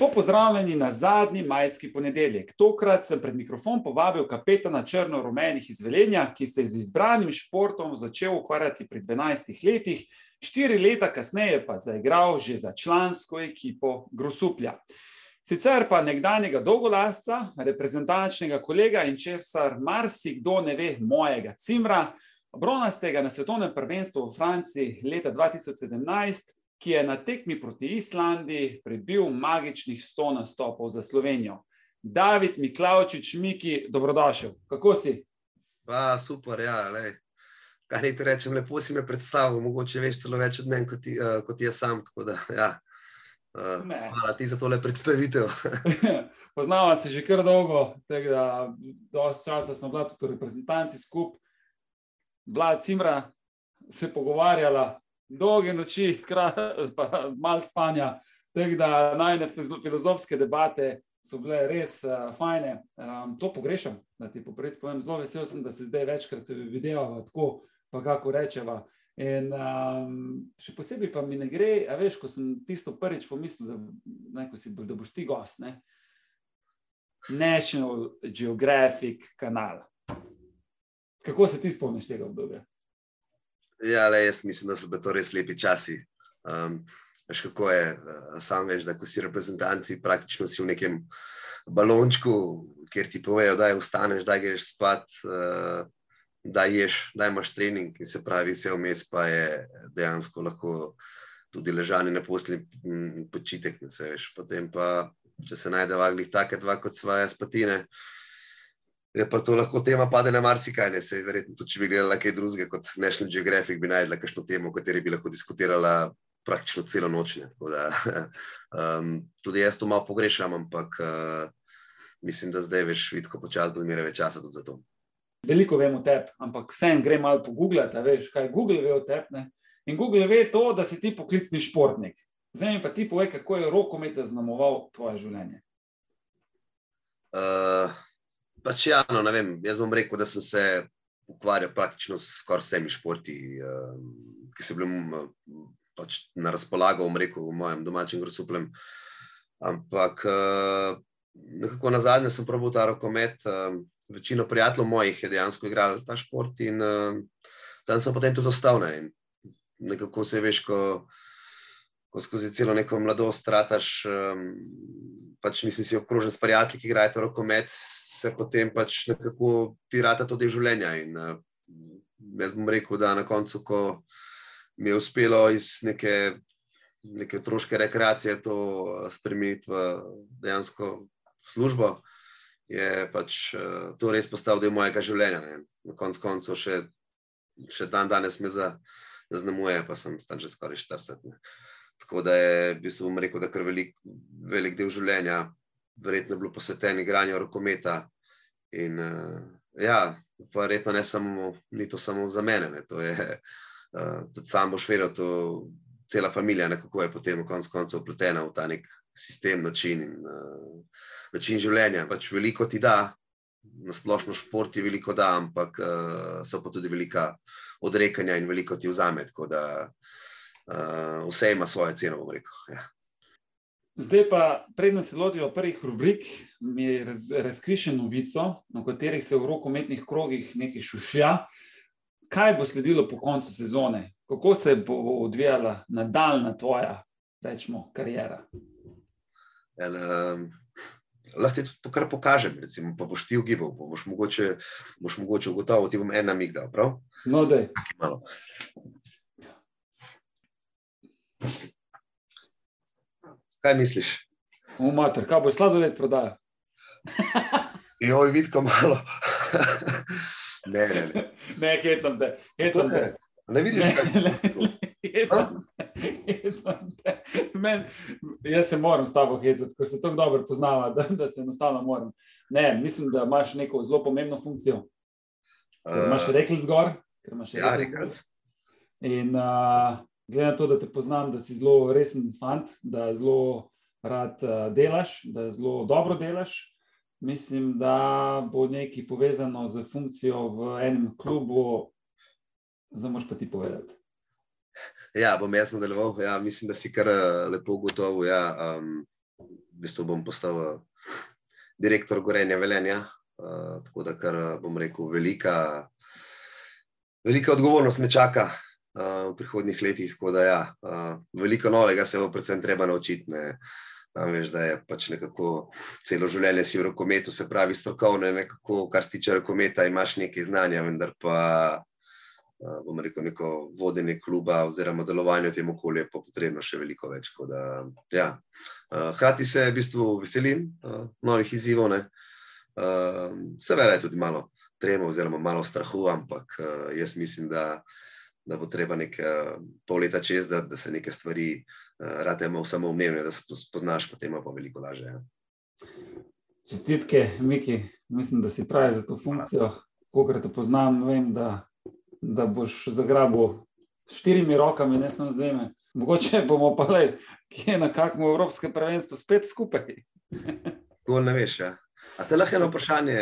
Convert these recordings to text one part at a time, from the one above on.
Lepo pozdravljeni na zadnji majski ponedeljek. Tokrat sem pred mikrofon povabil kapetana črno-rumenih izvelenja, ki se je z izbranim športom začel ukvarjati pri 12 letih, štiri leta kasneje pa zaigral že za člansko ekipo Grosuplja. Sicer pa nekdanjega dolgolasca, reprezentančnega kolega in česar marsikdo ne ve mojega cimra, bronastega na svetovnem prvenstvu v Franciji leta 2017, ki je na tekmi proti Islandiji prebil magičnih 100 nastopov za Slovenijo. David Miklaučič, Miki, dobrodošel. Kako si? Pa, super, ja, le. Kaj naj ti rečem, lepo si me predstavil, mogoče veš celo več od meni, kot, uh, kot jaz sam. Da, ja. uh, hvala ti za tole predstavitev. Poznava se že kar dolgo, tako da dosti časa smo bila tudi v reprezentanci skupaj, bila cimra, se pogovarjala, dolge noči, pa malo spanja. Tako da najne filozofske debate so bile res uh, fajne. Um, to pogrešam, da ti povem. Zelo vesel sem, da se zdaj večkrat videva, tako pa kako rečeva. In um, še posebej pa mi ne gre, a veš, ko sem tisto prvič pomislil, da, ne, si, da boš ti gost. Ne? National Geographic kanal. Kako se ti spomniš tega obdobja? Ja, le, jaz mislim, da so bili to res lepi časi. Um, veš, kako je, uh, sam veš, da ko si reprezentanci, praktično si v nekem balončku, kjer ti povejo, da je vstaneš, da greš spat, uh, da ješ, da imaš trening in se pravi, vse vmes pa je dejansko lahko tudi ležanje na posli in počitek. Potem pa, če se najde v aglih take dva kot svoje spatine, je pa to lahko tema pade na marsikaj. Ne se verjetno, tudi če bi gledala kaj drugega kot National Geographic, bi najdela kakšno temo, o kateri bi lahko diskutirala praktično celo noč. Da, um, tudi jaz to malo pogrešam, ampak uh, mislim, da zdaj veš, vidko počasi bo imel več časa tudi za to. Veliko vemo o tebi, ampak vsem gre malo pogooglati, veš, kaj Google ve o tebi. In Google ve to, da si ti poklicni športnik. Zdaj mi pa ti povej, kako je rokomet zaznamoval tvoje življenje. Uh, Pač ja, no, vem, jaz bom rekel, da sem se ukvarjal praktično s skoraj vsemi športi, uh, ki so bili uh, pač na razpolago, bom rekel, v mojem domačem grosuplem. Ampak uh, nekako na zadnje sem probil ta rokomet. Uh, večino prijateljev mojih je dejansko igralo ta šport in uh, tam sem potem tudi ostal. Ne, nekako se veš, ko, ko skozi celo neko mladost strataš, um, pač mislim si okrožen s prijatelji, ki igrajo rokomet se potem pač nekako ti rata to del življenja. In, uh, jaz bom rekel, da na koncu, ko mi je uspelo iz neke, neke otroške rekreacije to eh, spremeniti v dejansko službo, je pač uh, to res postal del mojega življenja. Ne. Na koncu koncev še, še dan danes me zaznamuje, pa sem star že skoraj 40. Ne. Tako da je, bi se bom rekel, da kar velik, velik del življenja verjetno bilo posveteno igranju rokometa. In uh, ja, verjetno ne samo, ni to samo za mene, ne, to je uh, tudi sam boš vedel, to cela familija, nekako je potem v koncu koncev upletena v ta nek sistem, način, in, uh, način življenja. Pač veliko ti da, na splošno šport je veliko da, ampak uh, so pa tudi velika odrekanja in veliko ti vzame. Tako da uh, vse ima svojo ceno, bom rekel. Ja. Zdaj pa, predem se lotijo prvih rubrik, mi je raz, razkrišen novico, na katerih se v rokometnih krogih nekaj šušlja. Kaj bo sledilo po koncu sezone? Kako se bo odvijala nadaljna tvoja, rečemo, karijera? El, um, lahko ti to kar pokažem, recimo, pa boš ti ugibal, pa boš mogoče, boš mogoče ugotovil, ti bom ena miga, prav? No, da je. Kaj misliš? Umater, kaj bo sladoled prodajal? Joj, vidko malo. ne, ne, ne. Ne, hecam te. Hecam te. Ne vidiš, kaj je. Jaz se moram s tabo hecati, ker se tako dobro poznava, da, da se enostavno moram. Ne, mislim, da imaš neko zelo pomembno funkcijo. Ker imaš uh, rekli zgor. Ja, rekli. In uh, glede na to, da te poznam, da si zelo resen fant, da zelo rad uh, delaš, da zelo dobro delaš. Mislim, da bo nekaj povezano z funkcijo v enem klubu, zdaj moš pa ti povedati. Ja, bom jaz nadaljeval. Ja, mislim, da si kar eh, lepo gotovo. Ja, um, v bistvu bom postal uh, direktor Gorenja Velenja. Uh, tako da, kar bom rekel, velika, velika odgovornost me čaka v prihodnih letih. Da, ja, uh, veliko novega se bo predvsem treba naučiti. Ne. Veš, da je pač nekako celo življenje si v rokometu, se pravi, strokovno, nekako, kar se tiče rokometa, imaš nekaj znanja, vendar pa bom rekel, neko vodenje kluba oziroma delovanje v tem okolju, pa potrebno še veliko več. Da, ja. Hrati se v bistvu veselim novih izzivov. Seveda je tudi malo tremo oziroma malo strahu, ampak jaz mislim, da, da bo treba nekaj pol leta čez, da, da se neke stvari rade imamo samo umnevne, da se spoznaš, potem pa veliko lažje. Ja. Čestitke, Miki, mislim, da si pravi za to funkcijo. Kolikor te poznam, vem, da da boš zagrabil s štirimi rokami, ne samo z dvema. Mogoče bomo pa le, ki je na kakšnem evropskem prvenstvu, spet skupaj. To ne veš. Ja. A te lahko eno vprašanje,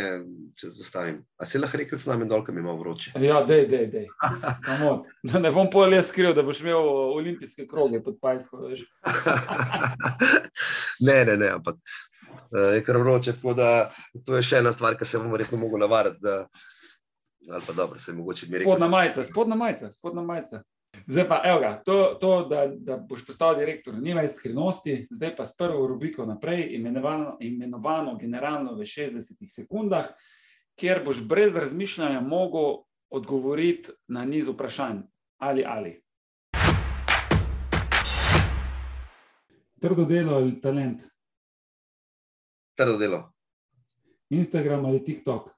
če zastavim? A si lahko rekel, da nam je dol, ki ima vroče? Ja, dej, dej, dej. Da ne bom pol jaz skril, da boš imel olimpijske kroge pod pajsko. ne, ne, ne, ampak eh, je kar vroče. Tako da to je še ena stvar, ki se bomo rekel, mogo navarati ali pa dobro, se mogoče mi reče. Spodna majica, spodna majica, spodna majica. Zdaj pa, evo ga, to, to da, da boš postal direktor, ni več skrivnosti, zdaj pa s prvo rubriko naprej, imenovano, imenovano generalno v 60 sekundah, kjer boš brez razmišljanja mogel odgovoriti na niz vprašanj. Ali ali. Trdo delo ali talent? Trdo delo. Instagram ali TikTok?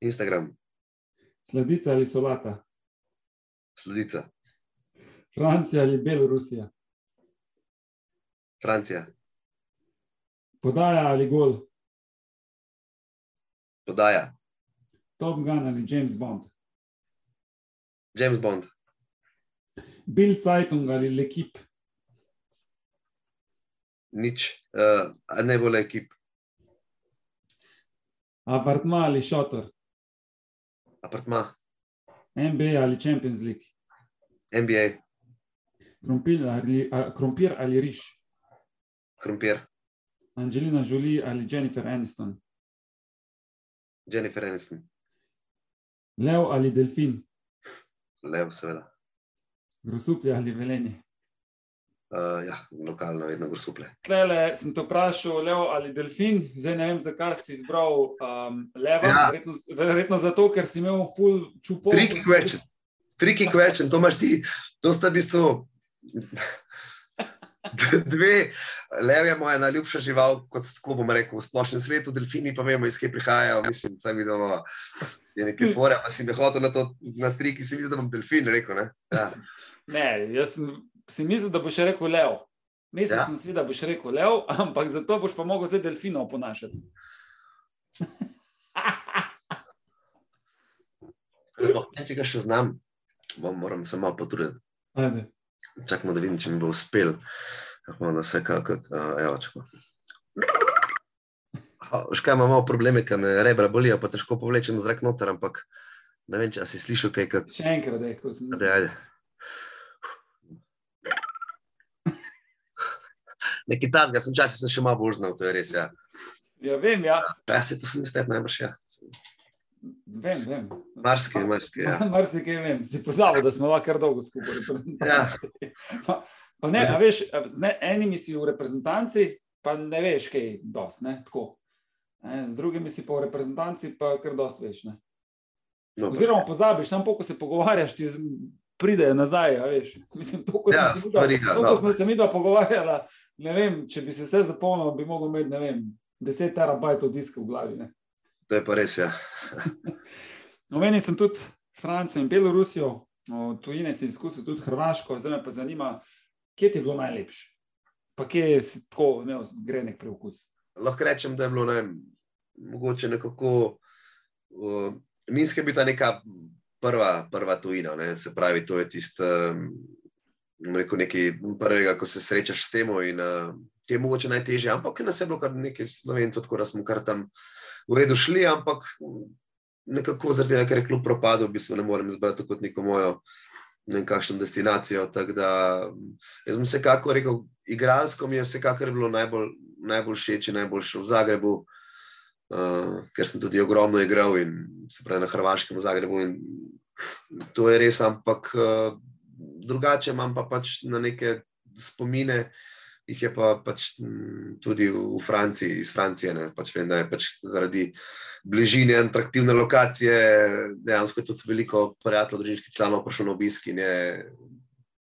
Instagram. Sledica ali solata? Sledica. Francija ali Belorusija? Francija. Podaja ali gol? Podaja. Top Gun ali James Bond? James Bond. Bill Zeitung ali Lekip? Nič, uh, ne bo Lekip. Apartma ali šotor? Apartma. NBA ali Champions League? NBA. Krompir ali, a, krompir ali riž? Krompir. Angelina Jolie ali Jennifer Aniston? Jennifer Aniston. Lev ali delfin? Lev, seveda. Grosuplje ali velenje? Uh, ja, lokalno, vedno grosuple. Tlele sem te vprašal, Leo ali Delfin, zdaj ne vem, zakaj si izbral um, Leva. Ja. Verjetno, verjetno zato, ker si imel full čupo. Triki question, triki question, to imaš ti, to sta v bistvu. Dve, lev je moja najljubša žival, kot tako bom rekel, v splošnem svetu, delfini pa vemo, iz kje prihajajo. Mislim, da vidimo, je nekaj fore, pa si mi hotel na to, na tri, ki si mislil, da bom delfin rekel. Ne, ja. ne jaz sem si mislil, da boš rekel Leo. Mislil ja. sem si, da boš rekel Leo, ampak zato boš pa mogel zdaj delfinov ponašati. Če ga še znam, bom moram se malo potruditi. Čakamo, da vidim, če mi bo uspel. Da se kako, evo, čakamo. Škaj ima malo probleme, ker me rebra bolijo, pa težko povlečem zrak noter, ampak ne vem, če si slišal kaj. Kak... Še enkrat, da je, ko sem. Ajde, ajde. nekaj tasga, sem časih še malo bolj znal, to je res. Ja, ja vem. Ja, ja se to sem jaz tebi najbrž. Ja. Vem, vem. Marsikaj, marsikaj. Ja. marsikaj vem. Si pozabil, da smo kar dolgo skupaj. Ja. Pa, pa ne, a veš, z ne, enimi si v reprezentanci, pa ne veš, kaj je dost, ne, tako. Ne, z drugimi si pa v reprezentanci, pa kar dost veš, ne. No, Oziroma pozabiš, samo poko se pogovarjaš, ti pridejo nazaj, veš. Mislim, to, ko ja, smo se mi dva pogovarjala, ne vem, če bi se vse zapolnilo, bi mogel imeti, ne vem, 10 terabajtov diska v glavi. Ne. To je pa res, ja. Omenil sem tudi Francijo in Belorusijo, tujine si izkusil tudi Hrvaško, zdaj me pa zanima, kje ti je bilo najlepše, pa kje je tako imel grenek preokus. Lahko rečem, da je bilo ne, mogoče nekako, uh, Minsk je bil ta neka prva, prva tujina, ne, se pravi, to je tisto, um, rekel, nekaj prvega, ko se srečaš s tem. In uh, ti je mogoče najtežje, ampak nas je bilo kar nekaj slovencev, tako da smo kar tam v redu šli, ampak nekako zaradi tega, ker je kljub propadu, v bistvu ne morem izbrati kot neko mojo. Ne vem, kakšno destinacijo. Da, jaz sem vsekakor rekel, igralsko mi je vsekakor bilo najbolj, najbolj všeč in najbolj v Zagrebu, uh, ker sem tudi ogromno igral in se pravi na Hrvaškem v Zagrebu. To je res, ampak uh, drugače imam pa pač na neke spomine. Ih je pa pač tudi v Franciji, iz Francije. Pač vem, da je pač zaradi bližine, atraktivne lokacije, dejansko tudi veliko prijateljev, družinskih članov prišlo na obisk in je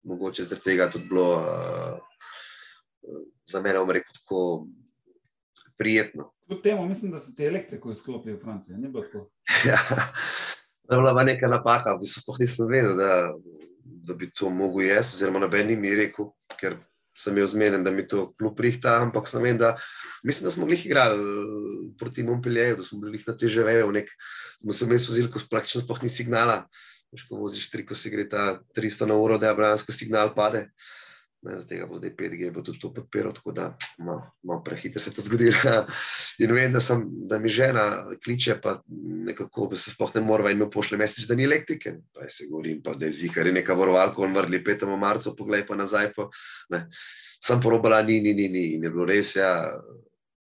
mogoče zaradi tega tudi bilo uh, za mene, bom rekel, tako prijetno. Kljub temu, mislim, da so ti elektriko izklopili v Franciji, ni bilo tako. ja, to je bila neka napaka, v bistvu sploh nisem vedel, da, da bi to mogel jaz, oziroma noben mi rekel, ker sem bil zmeden, da mi to kljub prihta, ampak sem vem, da mislim, da smo bili igrali proti Montpellieru, da smo bili na težave, nek, smo se vmes vozili, ko praktično sploh ni signala. Veš, ko voziš tri, ko si gre ta 300 na uro, da je bransko signal pade. Ne, z tega bo zdaj 5G, bo tudi to podpiral, tako da malo, malo prehitro se je to zgodilo. In vem, da, sem, da mi žena kliče, pa nekako se sploh ne morva in mi pošle mesec, da ni elektrike. Pa se govorim, pa da je zikar, je neka varovalka, on vrli 5. marca, poglej pa nazaj. Pa, sem porobala, ni, ni, ni, ni. In je bilo res, ja,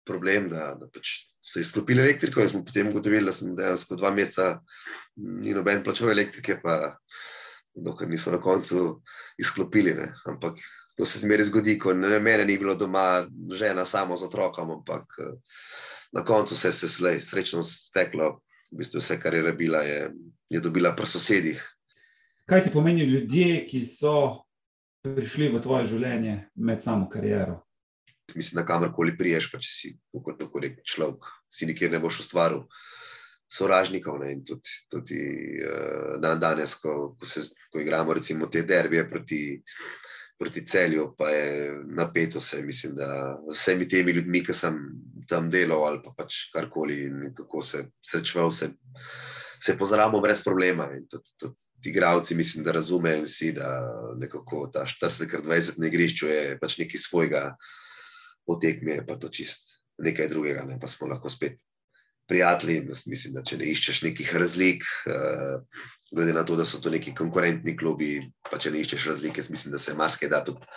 problem, da, da pač so izklopili elektriko. Jaz sem potem ugotovil, da sem dejansko dva meseca ni noben plačal elektrike, pa dokler niso na koncu izklopili. Ne. Ampak to se zmeraj zgodi, ko ne mene ni bilo doma, žena samo z otrokom, ampak na koncu se je slej, srečno steklo. V bistvu vse, kar je rabila, je, je dobila pri sosedih. Kaj ti pomenijo ljudje, ki so prišli v tvoje življenje med samo kariero? mislim, da kamorkoli priješ, pa če si kot nekorektni človek, si nikjer ne boš ustvaril sovražnikov. Ne? In tudi, tudi uh, dan danes, ko, ko, se, ko igramo recimo te derbije proti, proti celju, pa je napeto se, mislim, da vsemi temi ljudmi, ki sem tam delal ali pa pač karkoli in kako se srečeval, se, se pozdravimo brez problema. In tudi, tudi Ti igravci, mislim, da razumejo vsi, da nekako ta 40-20 na igrišču je pač nekaj svojega, po tekmi je pa to čist nekaj drugega, ne? pa smo lahko spet prijatelji. Mislim, da če ne iščeš nekih razlik, uh, glede na to, da so to neki konkurentni klubi, pa če ne iščeš razlike, mislim, da se marsikaj da tudi,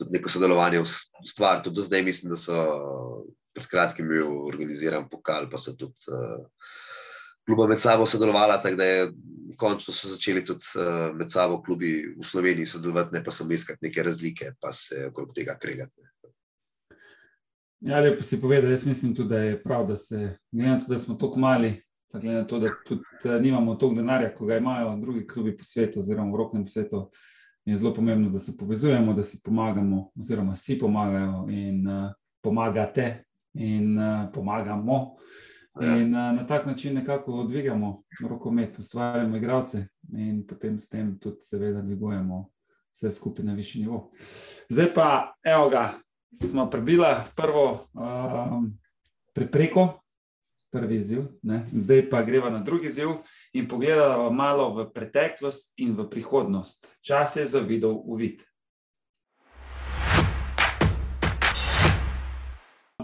tudi neko sodelovanje v stvar. Tudi do zdaj mislim, da so pred kratkim bil organiziran pokal, pa so tudi uh, kluba med sabo sodelovala, tako da je. Končno so začeli tudi uh, med sabo klubi v Sloveniji sodelovati, ne pa samo iskati neke razlike, pa se okrog tega kregati. Ja, lepo si povedal. Jaz mislim tudi, da je prav, da se, glede na to, da smo tako mali, pa glede na to, da tudi eh, nimamo toliko denarja, kot ga imajo drugi klubi po svetu, oziroma v rokem svetu, je zelo pomembno, da se povezujemo, da si pomagamo, oziroma si pomagajo in uh, pomagate in uh, pomagamo. Ja. In uh, na tak način nekako dvigamo rokomet, ustvarjamo igralce in potem s tem tudi, seveda, dvigujemo vse skupaj na višji nivo. Zdaj pa, evo ga, smo prebili prvo um, prepreko, prvi izziv, ne? zdaj pa greva na drugi izziv in pogledala malo v preteklost in v prihodnost. Čas je za videl uvid.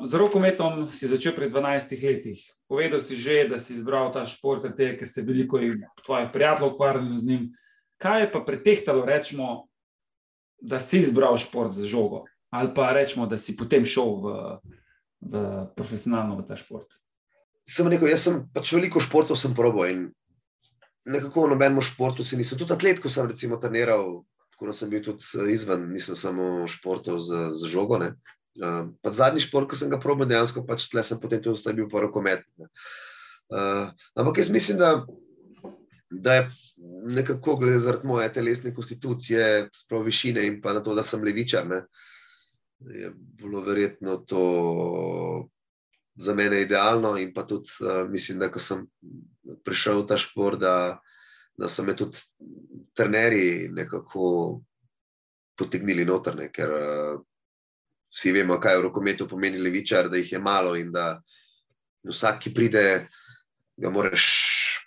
Z rokometom si začel pri 12 letih. Povedal si že, da si izbral ta šport, te, ker se veliko tvojih prijateljev ukvarjalo z njim. Kaj je pa pretehtalo, rečemo, da si izbral šport za žogo? Ali pa rečemo, da si potem šel v, v profesionalno v ta šport? Sem rekel, jaz sem pač veliko športov sem probo in nekako v nobenem športu si nisem. Tudi atlet, ko sem recimo treniral, tako da sem bil tudi eh, izven, nisem samo športov z, z žogo. Ne. Uh, zadnji šport, ki sem ga probil, dejansko pač tle sem potem tudi bil pa rokomet. Uh, ampak jaz mislim, da, da je nekako, glede zaradi moje telesne konstitucije, sprav višine in pa na to, da sem levičar, ne, je bilo verjetno to za mene idealno. In pa tudi uh, mislim, da ko sem prišel v ta šport, da, da so me tudi trenerji nekako potegnili noter, ne, ker uh, vsi vemo, kaj v rokometu pomeni levičar, da jih je malo in da vsak, ki pride, ga moraš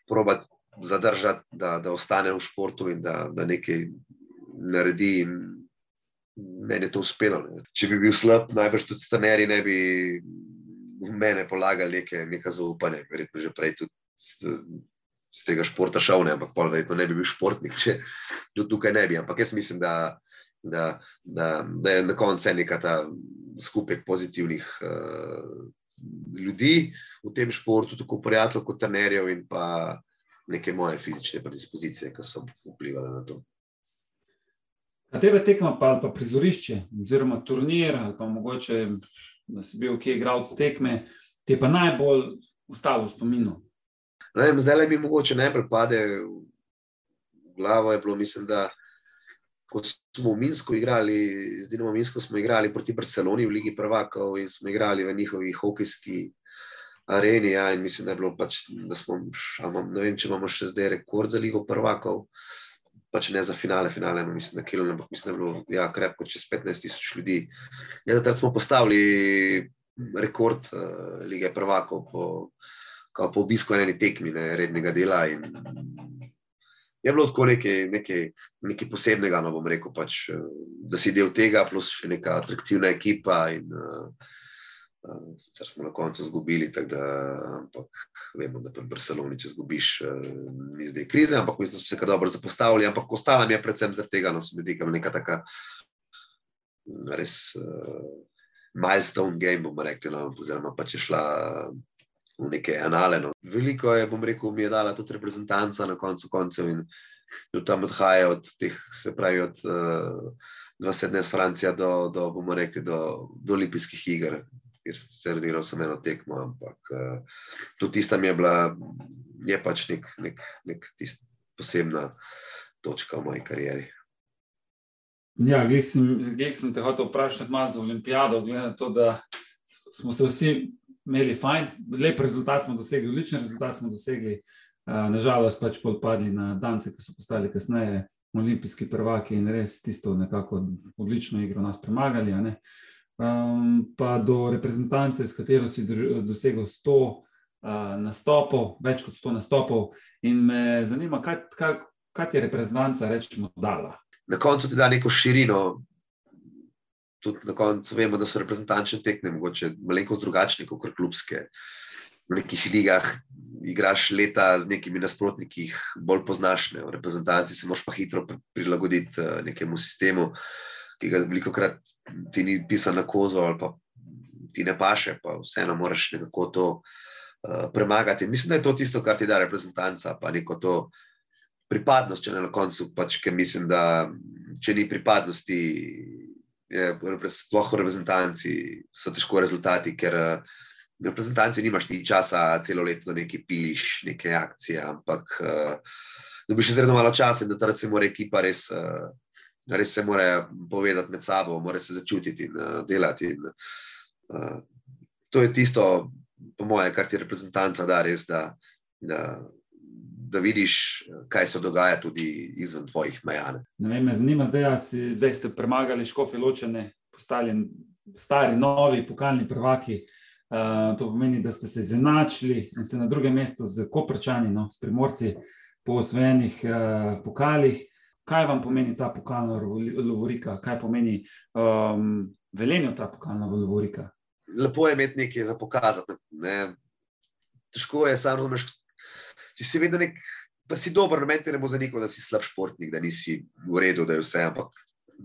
probati. Zadržati, da, da ostane v športu in da, da nekaj naredi, in meni je to uspelo. Ne. Če bi bil slab, najbrž tudi stanerji ne bi v mene polagali neke, neka zaupanja, verjetno že prej tudi z tega športa šel, ne, ampak pol verjetno ne bi bil športnik, če tudi tukaj ne bi. Ampak jaz mislim, da da, da, da je na koncu neka ta skupek pozitivnih uh, ljudi v tem športu, tako prijateljev kot trenerjev in pa neke moje fizične predispozicije, ki so vplivali na to. Katera tekma pa, pa prizorišče, oziroma turnir, ali pa mogoče, da si bil kje igral od tekme, ti je pa najbolj ostalo v spominu? Vem, zdaj le mi mogoče najbolj pade v glavo, je bilo, mislim, da ko smo v Minsku igrali, z Dinamo Minsko smo igrali proti Barceloni v Ligi prvakov in smo igrali v njihovi hokejski areni. Ja, in mislim, da je bilo pač, da smo, ne vem, če imamo še zdaj rekord za Ligo prvakov, pač ne za finale, finale, mislim, da kilo, ampak mislim, da je bilo ja, krepko čez 15 tisoč ljudi. Ja, da smo postavili rekord uh, Lige prvakov po, po obisku ene tekmi, ne, rednega dela in je bilo tako nekaj, nekaj, nekaj posebnega, no bom rekel, pač, eh, da si del tega, plus še neka atraktivna ekipa. In, uh, sicer smo na koncu izgubili, da, ampak vemo, da pri Barceloni, če izgubiš, uh, ni zdaj krize, ampak mislim, da smo se kar dobro zapostavili. Ampak ostala mi je predvsem zaradi tega, no, mi nekaj neka taka res. Uh, Milestone game, bomo rekli, no, oziroma pa če šla v neke anale. No. Veliko je, bom rekel, mi je dala tudi reprezentanca na koncu koncev in tudi tam odhaja od teh, se pravi, od uh, eh, 20 Francija do, do, bomo rekli, do, do olimpijskih iger, kjer se rodiral sem eno tekmo, ampak uh, tudi tista mi je bila, je pač nek, nek, nek tist posebna točka v moji karieri. Ja, glej sem, sem te hotel vprašati malo za olimpijado, glede na to, da smo se vsi imeli fajn, lep rezultat smo dosegli, odličen rezultat smo dosegli. Nažalost, pač podpadli na Dance, ki so postali kasneje olimpijski prvaki in res tisto nekako odlično igro nas premagali. Um, pa do reprezentance, s katero si dosegel 100 uh, nastopov, več kot 100 nastopov, in me zanima, kaj, kaj, kaj ti je reprezentanca rečemo dala. Na koncu ti da neko širino tudi na koncu vemo, da so reprezentančne tekme, mogoče malenkost drugačne kot klubske. V nekih ligah igraš leta z nekimi nasprotniki, bolj poznaš, ne? v reprezentanci se moraš pa hitro prilagoditi uh, nekemu sistemu, ki ga veliko krat ti ni pisan na kozo ali pa ti ne paše, pa vseeno moraš nekako to uh, premagati. Mislim, da je to tisto, kar ti da reprezentanca, pa neko to pripadnost, če ne na koncu, pač, ker mislim, da če ni pripadnosti, je, sploh v reprezentanci so težko rezultati, ker uh, v reprezentanci nimaš ti časa celo leto nekaj piliš, neke akcije, ampak uh, dobiš izredno malo časa in da ta recimo ekipa res, uh, res se mora povedati med sabo, mora se začutiti in uh, delati. In, uh, to je tisto, po moje, kar ti reprezentanca da res, da, da da vidiš, kaj se dogaja tudi izven tvojih meja. Ne me zanima, zdaj, si, zdaj ste premagali škofe ločene, postali stari, novi, pokalni prvaki. Uh, to pomeni, da ste se izenačili in ste na drugem mestu z Koprčani, no, s primorci po osvojenih uh, pokalih. Kaj vam pomeni ta pokalna lovorika, kaj pomeni um, velenje ta pokalna lovorika? Lepo je imeti nekaj za pokazati. Ne. Težko je, samo razumeš, če si vedno nek, pa si dober, noben te ne bo zanikal, da si slab športnik, da nisi v redu, da je vse. Ampak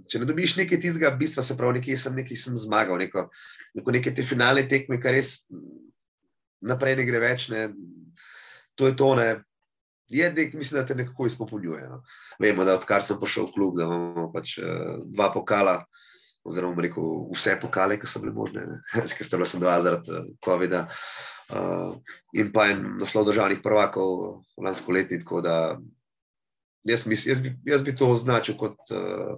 če ne dobiš nekaj tistega bistva, se pravi, nekaj sem, nekaj sem zmagal, neko, neko neke te finalne tekme, kar res naprej ne gre več. Ne, to je to, ne. Je, dek, mislim, da te nekako izpopolnjuje. No. Vemo, da odkar sem prišel v klub, da imamo pač uh, dva pokala, oziroma rekel, vse pokale, ki so bile možne, ker ste bila sem dva zaradi uh, COVID-a. Uh, in pa en naslov državnih prvakov lansko leto. Jaz, jaz, bi, jaz bi to označil kot uh,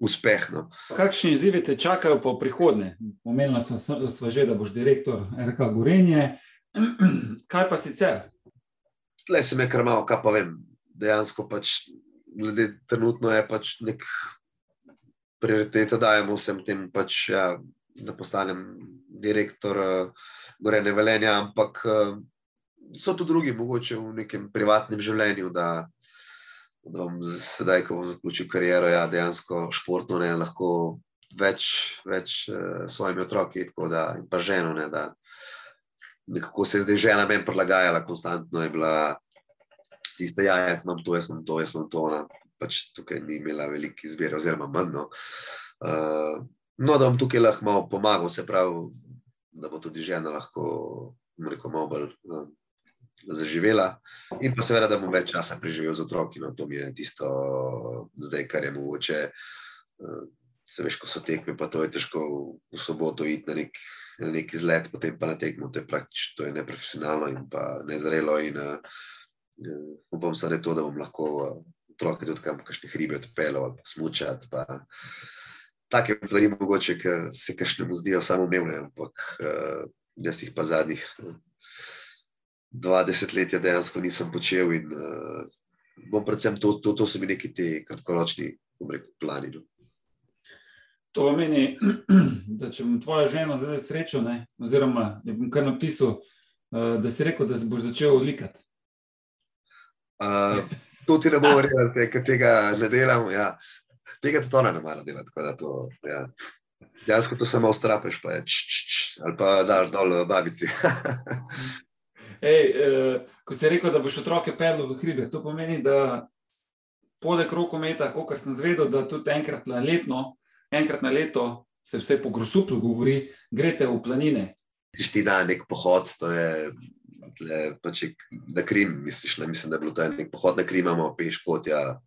uspeh. No. Kakšni izzivi te čakajo po prihodnje? Omenila sem že, da boš direktor RK Gorenje. Kaj pa sicer? Tle se me kar malo, kaj pa vem. Dejansko pač, glede trenutno je pač nek prioriteta, da dajemo vsem tem, pač, ja, da postanem direktor. Uh, gorene velenja, ampak uh, so tudi drugi, mogoče v nekem privatnem življenju, da, da bom sedaj, ko bom zaključil kariero, ja, dejansko športno ne lahko več, več uh, svojimi otroki da, in pa ženo. Ne, da, nekako se je zdaj žena meni prilagajala, konstantno je bila tista, ja, jaz imam to, jaz imam to, jaz imam to. Ona pač tukaj ni imela velike izbire, oziroma manj. No. Uh, no, da bom tukaj lahko malo pomagal, se pravi, da bo tudi žena lahko rekel, malo bolj uh, zaživela. In pa seveda, da bom več časa preživel z otroki. No, to mi je tisto, zdaj, kar je mogoče. Uh, se veš, ko so tekme, pa to je težko v soboto iti na nek, na nek izlet, potem pa na tekmo. To je praktično, to je neprofesionalno in pa nezrelo. In uh, upam da, to, da bom lahko. Uh, otroke tudi kam, kakšne hribe odpeljal ali smučati. Take stvari, mogoče, ki se kašnemu zdijo samo umevne, ampak uh, jaz jih pa zadnjih uh, 20 let dejansko nisem počel in uh, bom predvsem to, to, to so mi neki ti kratkoročni, bom rekel, plani. No. To pomeni, da če bom tvoja žena zelo srečo, ne, oziroma da bom kar napisal, uh, da si rekel, da si boš začel likati. Uh, to ti ne bo verjela, da tega ne delam. Ja. Tega tudi ona ne mara delati. Ja. Dejansko to samo ustrapeš, pa je č, č, č, ali pa daš dol v babici. Ej, eh, ko si rekel, da boš otroke pedlo v hribe, to pomeni, da poleg rokometa, kot sem zvedel, da tudi enkrat na, letno, enkrat na leto se vse po grusuplu govori, greste v planine. Ti dan nek pohod, to je tle, pač na Krim, misliš, ne? mislim, da je bilo to nek pohod na Krim, imamo peš pot, ja,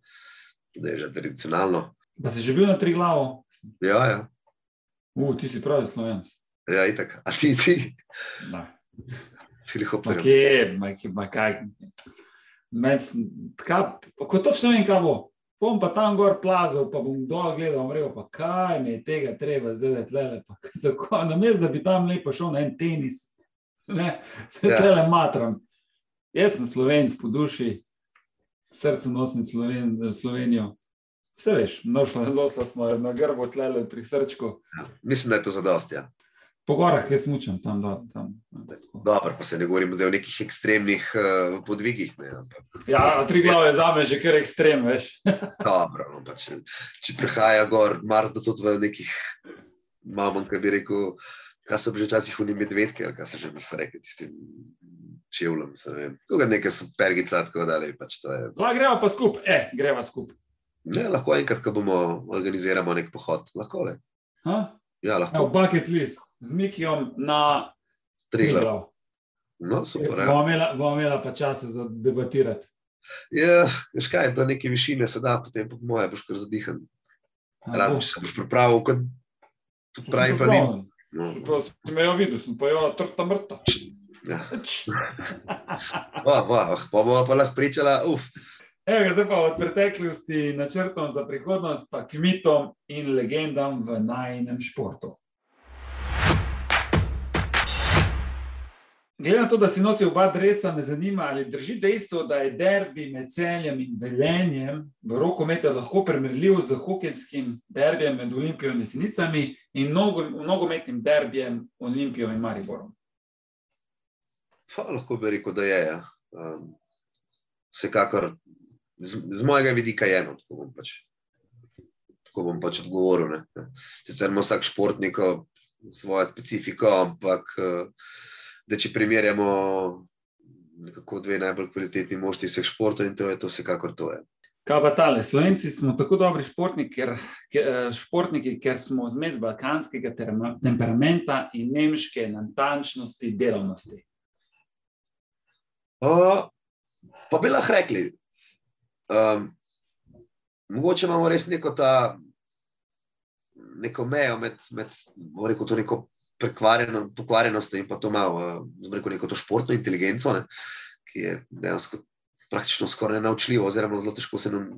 da je že tradicionalno. Pa si že bil na tri glavo? Ja, ja. U, ti si pravi slovenc. Ja, itak. A ti si? Si jih opravil? Kje, majki, majkaj. Ko točno vem, kaj bo. Bom pa tam gor plazil, pa bom dol gledal, rekel, pa kaj mi je tega treba zdaj, tlele, pa kako, na mesto, da bi tam lepo šel na en tenis, Ne, se ja. tele matram. Jaz sem slovenc po duši, srce nosim Sloven, Slovenijo. Vse veš, nošla smo na grbo tlele pri srčku. Ja, mislim, da je to zadost, ja. Po gorah jaz mučam tam. Do, tam Dobro, pa se ne govorim zdaj o nekih ekstremnih uh, podvigih. Ne, ja, tri glave za me že kar ekstrem, veš. Dobro, no, pa če, če prihaja gor, mar da tudi v nekih, malo manj, kaj bi rekel, kaj so že včasih oni medvedke, ali kaj se že misli reči s tem čevljem. Koga nekaj so pergica, tako da je pač to. Je... La, greva pa skupaj, eh, greva skupaj. Ne, lahko enkrat, ko bomo organizirali nek pohod, lahko le. Ja, lahko. Evo, bucket list z Mikijom na Triglav. No, super. Ja. Bomo imela, bom imela pa časa za debatirati. Ja, veš kaj, do neke višine se da, potem po moje boš kar zadihan. Rado se boš pripravil, kot pravi pravilno. No. Sem jo videl, sem pa jo trta mrta. Ja. Va, va, pa bo pa lahko pričala, uf. Evo, zdaj pa od preteklosti načrtom za prihodnost, pa k mitom in legendam v najnem športu. Glede na to, da si nosil oba dresa, me zanima, ali drži dejstvo, da je derbi med celjem in veljenjem v rokometu lahko primerljiv z hokejskim derbijem med Olimpijo in Jesenicami in nogometnim derbijem Olimpijo in Mariborom. Pa, lahko bi rekel, da je. Ja. Um, vsekakor z, z mojega vidika je eno, tako bom pač, tako bom pač odgovoril. Ne. Sicer ima vsak športnik svojo specifiko, ampak. Uh, da če primerjamo nekako dve najbolj kvalitetni mošti vseh športov in to je to vsekakor to. Je. Kaj pa tale? Slovenci smo tako dobri športniki, ker, ker, športniki, ker smo zmes balkanskega temperamenta in nemške natančnosti delovnosti. Uh, pa bi lahko rekli, um, mogoče imamo res neko, ta, neko mejo med, med rekel, to neko pokvarjenost in pa to malo, zelo rekel, neko to športno inteligenco, ne, ki je dejansko praktično skoraj nenaučljivo, oziroma zelo težko se nam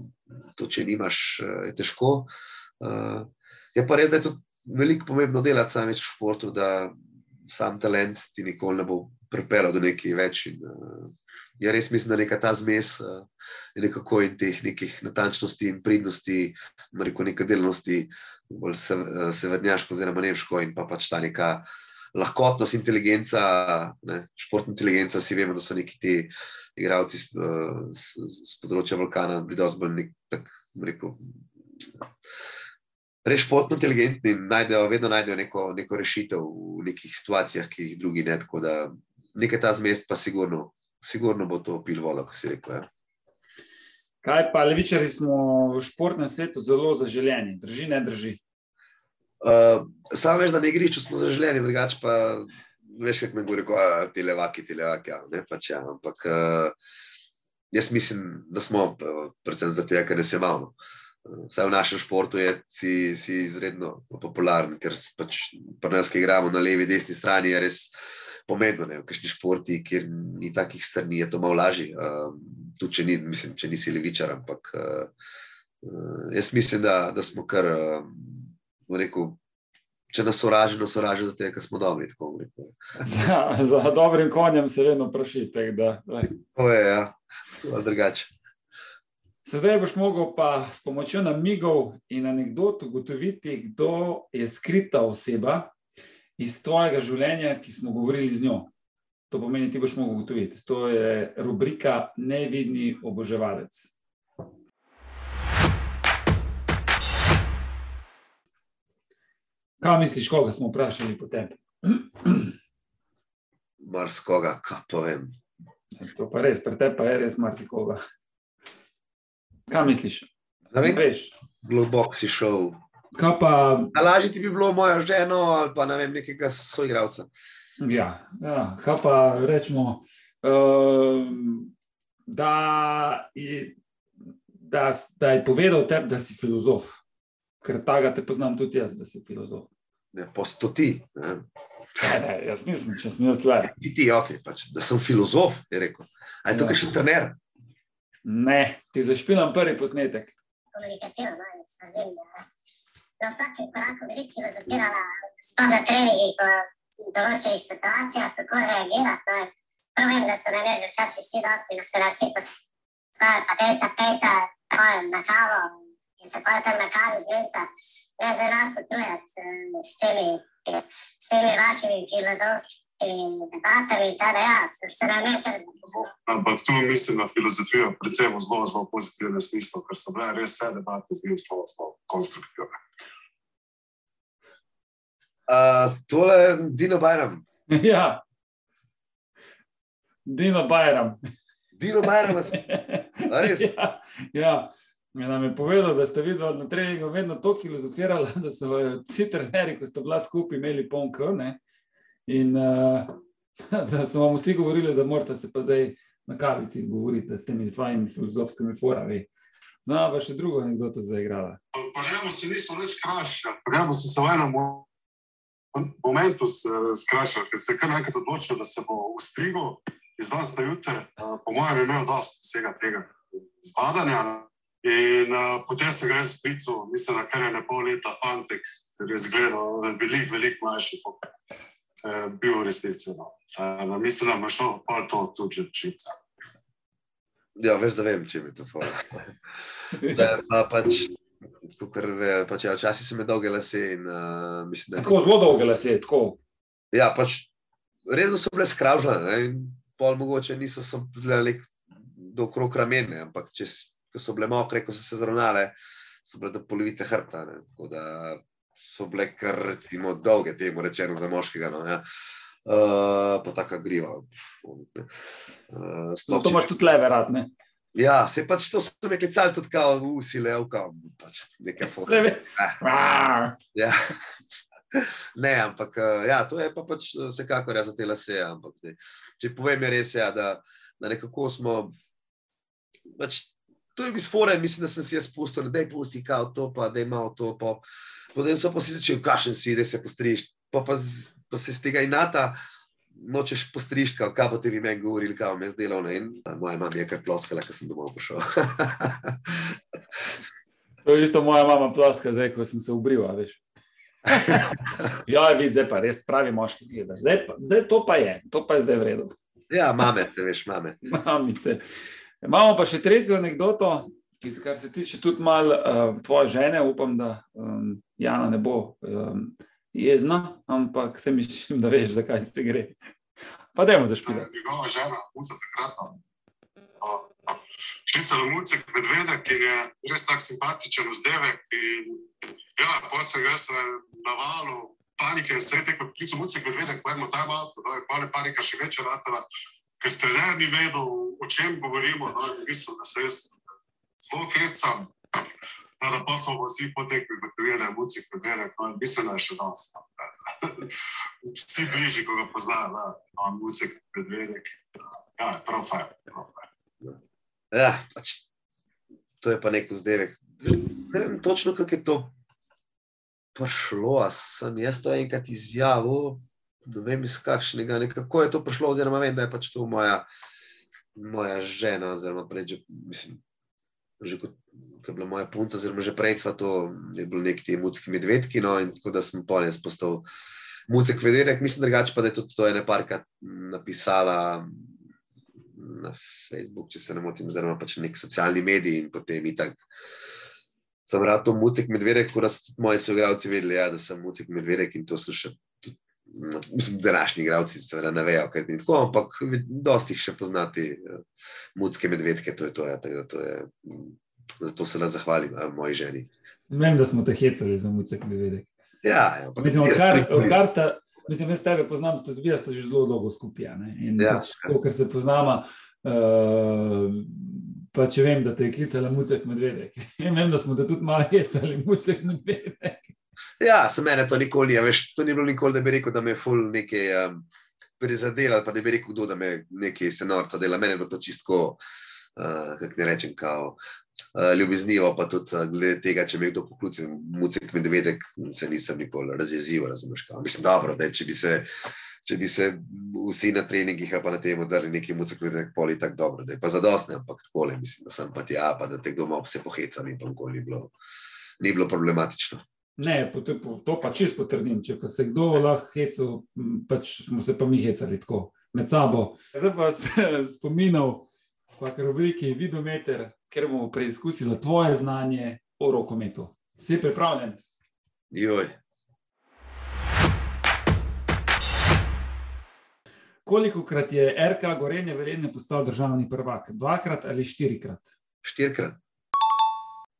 to, če nimaš, je težko. Uh, je pa res, da je to veliko pomembno delati samec v športu, da sam talent ti nikoli ne bo pripeljal do nekaj več. In, uh, ja, res mislim, da neka ta zmes uh, je nekako in teh nekih natančnosti in pridnosti, rekel, neka delnosti, bolj severnjaško, oziroma nemško, in pa pač ta neka lahkotnost, inteligenca, ne, športna inteligenca. Vsi vemo, da so neki ti igravci z področja Balkana, bili dosti bolj nek, tak, rekel. Res športno inteligentni in najdejo, vedno najdejo neko, neko rešitev v nekih situacijah, ki jih drugi ne. Tako da nekaj ta zmest, pa sigurno, sigurno bo to pil vodo, kot si rekel. Ja. Kaj pa levičari smo v športnem svetu zelo zaželeni, drži, ne drži? Uh, Sam veš, da na igrišču smo zaželeni, drugače pa veš, kako me govori, da ti levaki, ti levaki. Ja, ne, pač, ja. Ampak uh, jaz mislim, da smo, predvsem zato, ker ne se malo. Vsaj v našem športu je si, si izredno popularen, ker pač pri nas, ki igramo na levi, desni strani, je res pomembno. Ne? V kakšni športi, kjer ni takih strani, je to malo lažje. Um, tudi če, ni, mislim, če nisi levičar, ampak uh, uh, jaz mislim, da, da smo kar, um, rekel, če nas sovražijo, nas sovražijo zato, ker smo dobri. Tako, za, za dobrim konjem se vedno vprašajte. To je, ja, drugače. Sedaj boš mogel pa s pomočjo namigov in anegdot ugotoviti, kdo je skrita oseba iz tvojega življenja, ki smo govorili z njo. To pomeni, ti boš mogel ugotoviti. To je rubrika Nevidni oboževalec. Kaj misliš, koga smo vprašali po tebi? Marskoga, kaj povem. To pa res, pri tebi pa je res marsikoga. Kaj misliš? Ne veš. Globok si šel. Pa... Lažje ti bi bilo moja žena ali pa ne vem, nekega soigralca. Ja, ja. kaj pa rečemo, uh, da, je, da, da je povedal tebi, da si filozof. Ker tega te poznam tudi jaz, da si filozof. Ne, postoti. Ne. Ne, ne, jaz nisem, če sem jaz le. Ti, ti, okay, pač, da sem filozof, je rekel. A je to ja. še trener? Ne, ti zašpilam prvi posnetek. Komunikativno, no, zdi, da na vsakem koraku veliko filozofirala, sploh na treningih, v določenih situacijah, kako reagirati. No. Prav vem, da so nam že včasih vsi dosti, da so nas vsi poslali, pa peta, peta, pol na kavo in se pol tam na kavi zmeta. Ne za nas utrujati eh, s temi, s temi vašimi filozofskimi debatami, da ja, se nam je kar Ampak tu mislim na filozofijo, predvsem v zelo, zelo pozitivnem smislu, ker so bile res vse debate z njim zelo, zelo konstruktivne. Uh, tole je Dino Bajram. ja, Dino Bajram. Dino Bajram, res. ja, ja. Nam je povedal, da ste videli na treningu vedno tako filozofirali, da so vsi trenerji, ko ste bila skupaj, imeli pomk. In uh, da smo vam vsi govorili, da morate se pa zdaj na kavici govoriti s temi fajnimi filozofskimi forami. Znamo pa še drugo anegdoto zdaj igrala. Pojemo se niso več krašili, pojemo se v enem momentu skrašili, ker se je kar nekaj odločil, da se bo ustrigel iz danes na jutr. Po mojem je imel dosti vsega tega zbadanja. In uh, potem se ga je sprical, mislim, da kar je ne pol leta fantek, ker je izgledal veliko, veliko mlajši. Eh, bil v resnici. No. Uh, mislim, da bo šlo pol to tudi črčica. Ja, veš, da vem, če mi to pove. pa pač, kukor, pač, ja, včasih sem imel dolge lase. In, uh, mislim, tako zelo dolge lase, tako. Ja, pač res so bile skravžene in pol mogoče niso bile do okrog ramene, ampak če so bile mokre, ko so se zravnale, so bile do polovice hrbta. Tako da so bile kar recimo, dolge, temu rečeno, za moškega. No, ja. uh, pa tako griva. Uh, to imaš tudi leve, rad. Ne? Ja, se pač to so neki cali tudi kao, usi, levka, pač nekaj forme. Eh. Ja. Ne, ampak ja, to je pa pač vsekakor za te lase. Ampak, če povem, je res, ja, da, da nekako smo. Pač, to je bil sporen, mislim, da sem si jaz spustil, da je pusti kao to, pa da ima to. Pa, potem so pa si začeli, kašen si, da se postriš, pa, pa, z, pa se z tega inata. Nočeš postrišti, kaj bo ti vi meni govorili, kaj vam je zdelo. Moja mama je kar ploskala, ko sem domov prišel. to je isto moja mama ploska, zdaj, ko sem se ubril. ja, vidi, zdaj pa res pravi moški zgled. Zdaj, zdaj to pa je, to pa je zdaj vredno. ja, mame se veš, mame. Mamice. Imamo pa še tretjo anegdoto, ki se, kar se tiče tudi malo uh, tvoje žene, upam, da um, Jana ne bo um, jezna, ampak se mi šim, da veš, zakaj ste gre. Pa da imamo zašpiti. Njegova žena, Muca, takrat. Šlica Lomuce, medvedek, ki je res tako simpatičen vzdevek. Ja, pa sem jaz na valu panike, se je tekmo klicu Muce, medvedek, pojmo tam avto, no, pa je panika še večja ratala, ker trener ni vedel, o čem govorimo, no, in mislim, da se jaz zelo hecam. Tada pa smo vsi potekli v kavijarne, muci, kavijarne, no, mislim, da je še danes. Vsi bližji, ko ga poznajo, da je muci, kavijarne. Ja, prav fajn, prav fajn. Ja, pač, to je pa nek vzdevek. Ne vem točno, kako je to prišlo. Sem jaz to enkrat izjavil, ne vem iz kakšnega, nekako je to prišlo, oziroma vem, da je pač to moja, moja žena, oziroma prej, mislim, že kot ko je bila moja punca, oziroma že prej sva to, je bilo neki ti mucki medvedki, no, in tako da sem pol jaz postal mucek vederek, mislim drugače pa, da je tudi to ene parkrat napisala na Facebook, če se ne motim, oziroma pač nek socialni medij in potem itak sem rad to mucek medvedek, ko so tudi moji soigralci vedeli, ja, da sem mucek medvedek in to so še mislim, današnji igralci seveda ne vejo, kaj ni tako, ampak dosti jih še poznati uh, mucke medvedke, to je to, ja, tako da to je, mm, zato se le zahvalim uh, moji ženi. Vem, da smo te hecali za mucek medvedek. Ja, ja, Mislim, odkar, odkar sta, mislim, jaz tebe poznam, sta dobila sta že zelo dolgo skupaj. a. In Ja. pač, kar se poznama, uh, pa če vem, da te je klicala mucek medvedek. Vem, da smo te tudi malo hecali, mucek medvedek. Ja, se mene to nikoli ni, veš, to ni bilo nikoli, da bi rekel, da me je ful nekaj um, prizadelo, ali pa da bi rekel, kdo, da me nekaj se norca dela. Mene je bilo to čistko, uh, kako ne rečem, kao. Uh, ljubeznivo, pa tudi uh, glede tega, če me kdo pokliče, mucek medvedek, se nisem nikoli razjezil, razumeš. Kao. Mislim, dobro, da če bi se, če bi se vsi na treningih pa na tem udarili neki mucek medvedek, poli tako dobro, da je pa zadostne, ampak takole, mislim, da sem pa tja, pa da te kdo malo se poheca, mi pa nikoli ni bilo, ni bilo problematično. Ne, to, pa čist potrdim. Če pa se kdo lahko hecal, m, pač smo se pa mi hecali tako med sabo. Zdaj pa se spominal, pa kar obliki vidometer, ker bomo preizkusili tvoje znanje o rokometu. Si pripravljen? Joj. Koliko krat je RK Gorenje Velenje postal državni prvak? Dvakrat ali štirikrat? Štirikrat,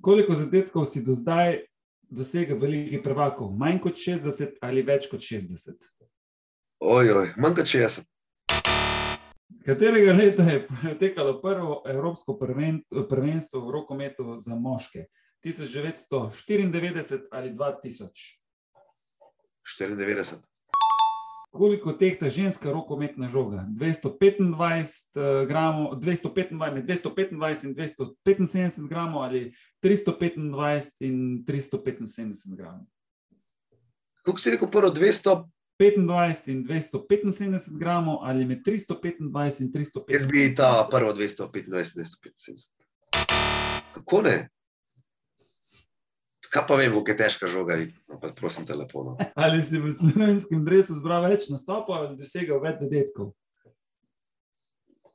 Koliko zadetkov si do zdaj dosegel v Ligi prvakov? Manj kot 60 ali več kot 60? ojoj, manj kot 60. Katerega leta je potekalo prvo Evropsko prven, prvenstvo v rokometu za moške? 1994 ali 2000? 94, Koliko tehta ženska rokometna žoga? 225 eh, gramov, 225, med 225 in 275 gramov ali 325 in 375 gramov? kako si rekel, prvo 200, 25 in 275 gramov ali med 325 in 350. jaz bi ta prvo 225, 275. Kako ne? Kaj pa vem, kako je težka žoga, pa prosim te lepo. No. Ali si v slovenskem drevesu zbral več nastopov ali dosegel več zadetkov?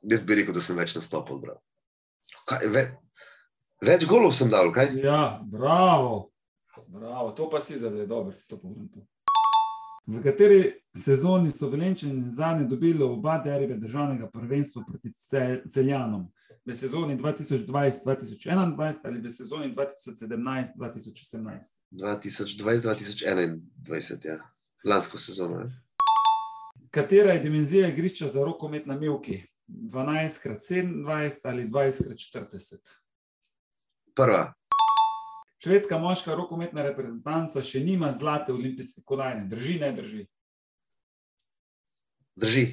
Jaz bi rekel, da sem več nastopil. bral. Kaj, ve, več golov sem dal, kaj? Ja, bravo. bravo. To pa si zdaj dobro, si to pogledal. V kateri sezoni so Velenčani zadnje dobili oba derbe državnega prvenstva proti Ce- Celjanom? V sezoni 2020-2021 ali v sezoni 2017-2018? 2020-2021, ja. lansko sezono. Ja. Katera je dimenzija igrišča za rokomet na Milki? 12x27 ali 20x40? Prva, Švedska moška rokometna reprezentanca še nima zlate olimpijske kolajne. Drži, ne drži. drži,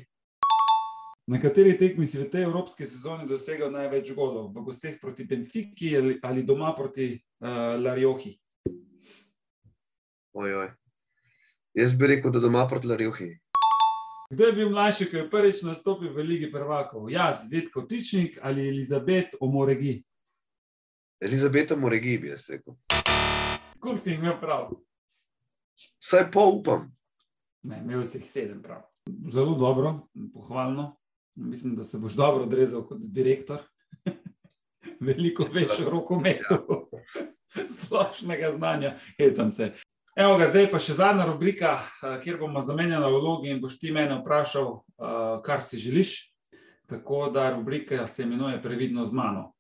Na kateri tekmi si v tej evropski sezoni dosegel največ golov? V gosteh proti Benfiki ali, ali doma proti uh, Larjohi? ojoj. Jaz bi rekel, da doma proti Larjuhi. Kdo je bil mlajši, ko je prvič nastopil v Ligi prvakov? Jaz, Vidko Tičnik ali Elizabet Omoregi? Elizabeta Moregi, bi jaz rekel. Kup si jih imel prav? Vsaj pol upam. Ne, imel si jih sedem prav. Zelo dobro, pohvalno. Mislim, da se boš dobro odrezal kot direktor. Veliko veš o rokometu, splošnega znanja, hecam se. Evo ga, zdaj pa še zadnja rubrika, eh, kjer bomo zamenjali vlogi in boš ti mene vprašal, eh, kar si želiš. Tako da rubrika se imenuje Previdno z mano.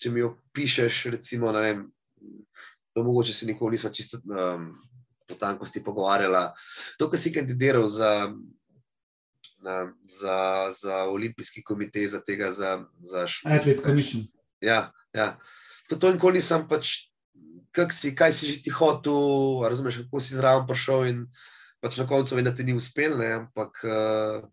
Če mi opišeš, recimo, ne vem, to mogoče se nikoli nisva čisto um, po tankosti pogovarjala. To, kar si kandidiral za na, za, za olimpijski komitej, za tega, za, za Athlete Commission. Ja, ja. To, to nikoli nisem pač, si, kaj si že ti hotel, razumeš, kako si zraven prišel in pač na koncu da ti ni uspel, ne, ampak uh,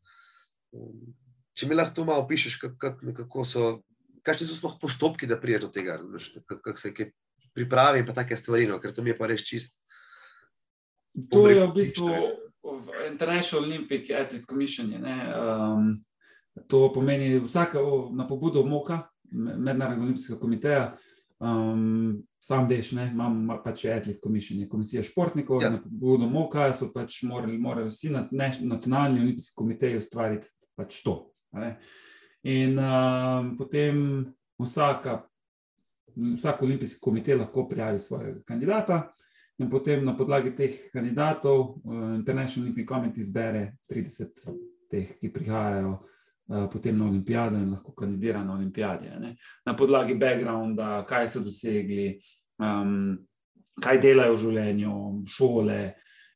če mi lahko to malo opišeš, kako kak, so, kakšni so sploh postopki, da priješ do tega, razumeš, kako kak se kaj pripravi in pa take stvari, no, ker to mi je pa res čist. To je v bistvu International Olympic Athlete Commission. Um, to pomeni vsaka na pobudo MOKA, Mednarodnega olimpijskega komiteja, um, sam veš, ne, imam pač Athlete Commission, je komisija športnikov, ja. na pobudo MOKA so pač morali, morali vsi na, ne, nacionalni olimpijski komiteji ustvariti pač to. Ne. In um, potem vsaka, vsak olimpijski komitej lahko prijavi svojega kandidata in potem na podlagi teh kandidatov uh, International Olympic Committee izbere 30 teh, ki prihajajo uh, potem na olimpijado in lahko kandidira na olimpijade. Ne? Na podlagi backgrounda, kaj so dosegli, um, kaj delajo v življenju, šole.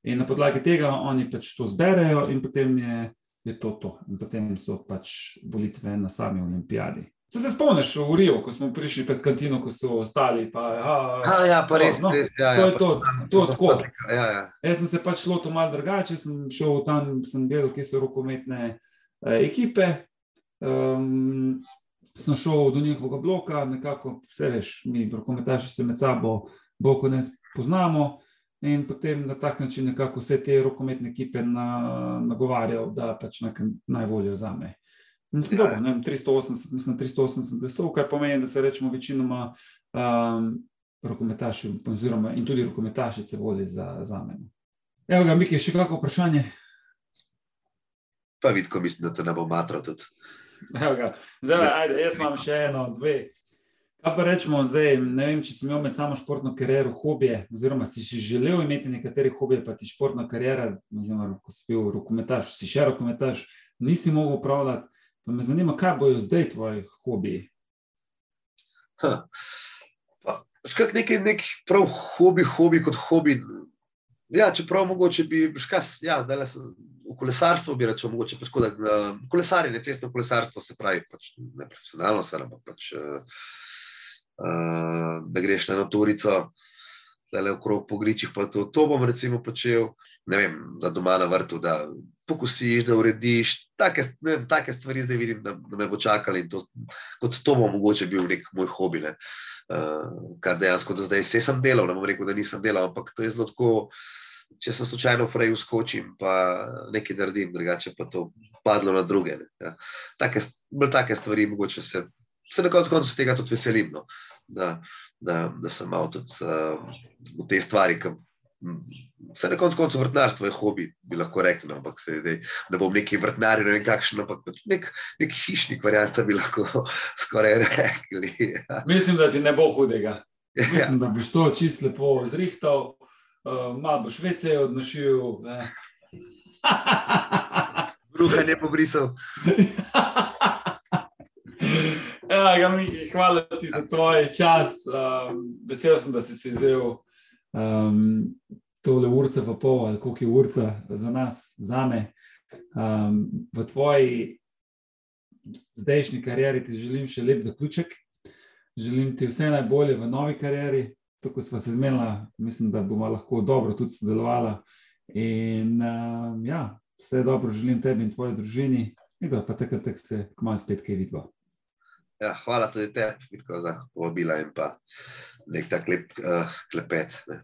In na podlagi tega oni pač to zberejo, in potem je, je to to. In potem so pač volitve na sami olimpijadi. Se, se spomniš v Rio, ko smo prišli pred kantino, ko so ostali? Pa, aha, ha, ja, pa res. No, res ja, to ja, je to, tam, to so tako. fabrika, Ja, ja. Jaz sem se pač lotil malo drugače, sem šel tam, sem delal, kje so rokometne eh, ekipe. Um, sem šel do njihovega bloka, nekako vse veš, mi rokometaši se med sabo boko ne poznamo. In potem na tak način nekako vse te rokometne ekipe na, nagovarjal, da pač naj volijo za me. In sem Ja. dobil, ne vem, 380, mislim, 380 glasov, kar pomeni, da se rečemo večinoma um, rokometaši, oziroma in tudi rokometašice voli za, za mene. Evo ga, Miki, še kako vprašanje? Pa vidi, ko mislim, da te ne bo matro tudi. Evo ga. Zdaj, Ja. ajde, jaz imam še eno, dve. Kaj pa rečemo, zdaj, ne vem, če sem imel med samo športno kariero hobije, oziroma si si želel imeti nekatere hobije, pa ti športna karijera, oziroma ko si bil rokometaš, si še rokometaš, nisi mogel upravljati. Pa me zanima, kaj bojo zdaj tvoji hobiji. Pa, Škak neki nek prav hobi, hobi kot hobi. Ja, čeprav mogoče bi, škas, ja, zdaj sem v kolesarstvu bi rekel, mogoče pač tako, da uh, kolesarjenje, cestno kolesarstvo se pravi, pač ne profesionalno, seveda, ampak pač, uh, uh, da greš na naturico, da le okrog po gričih, pa to, to bom recimo počel, ne vem, da doma na vrtu, da pokusiš, da urediš, take, ne vem, take stvari zdaj vidim, da, da me bo čakali in to, kot to bo mogoče bil nek moj hobi, ne. Uh, kar dejansko do zdaj vse sem delal, ne bom rekel, da nisem delal, ampak to je zelo tako, če sem slučajno v freju skočim, pa nekaj naredim, drugače pa to padlo na druge. Ja. take, take stvari, mogoče se, se na koncu koncev tega tudi veselim, no, da, da, da sem malo tudi uh, v te stvari, ki Vse na koncu koncev vrtnarstvo je hobi, bi lahko rekel, no, ampak se zdaj ne bom neki vrtnar, ne vem kakšen, ampak pač nek, nek hišnik, varianta bi lahko skoraj rekli. Ja. Mislim, da ti ne bo hudega. Ja. Mislim, da boš to čist lepo zrihtal, uh, malo boš vece odnošil. Bruha ne pobrisal. Ja, ga, Miki, hvala ti za tvoj čas. Um, vesel sem, da si si vzel um, tole urce pa pol, ali koliko je urca za nas, za me. Um, v tvoji zdajšnji karieri ti želim še lep zaključek. Želim ti vse najbolje v novi karieri. Tako smo se zmenili, mislim, da bomo lahko dobro tudi sodelovali. In um, ja, vse dobro želim tebi in tvoji družini. In da pa takrat tak se kmalo spet kaj vidimo. Ja, hvala tudi tebi, Vitko, za povabila in pa nek tak lep uh, klepet. Ne.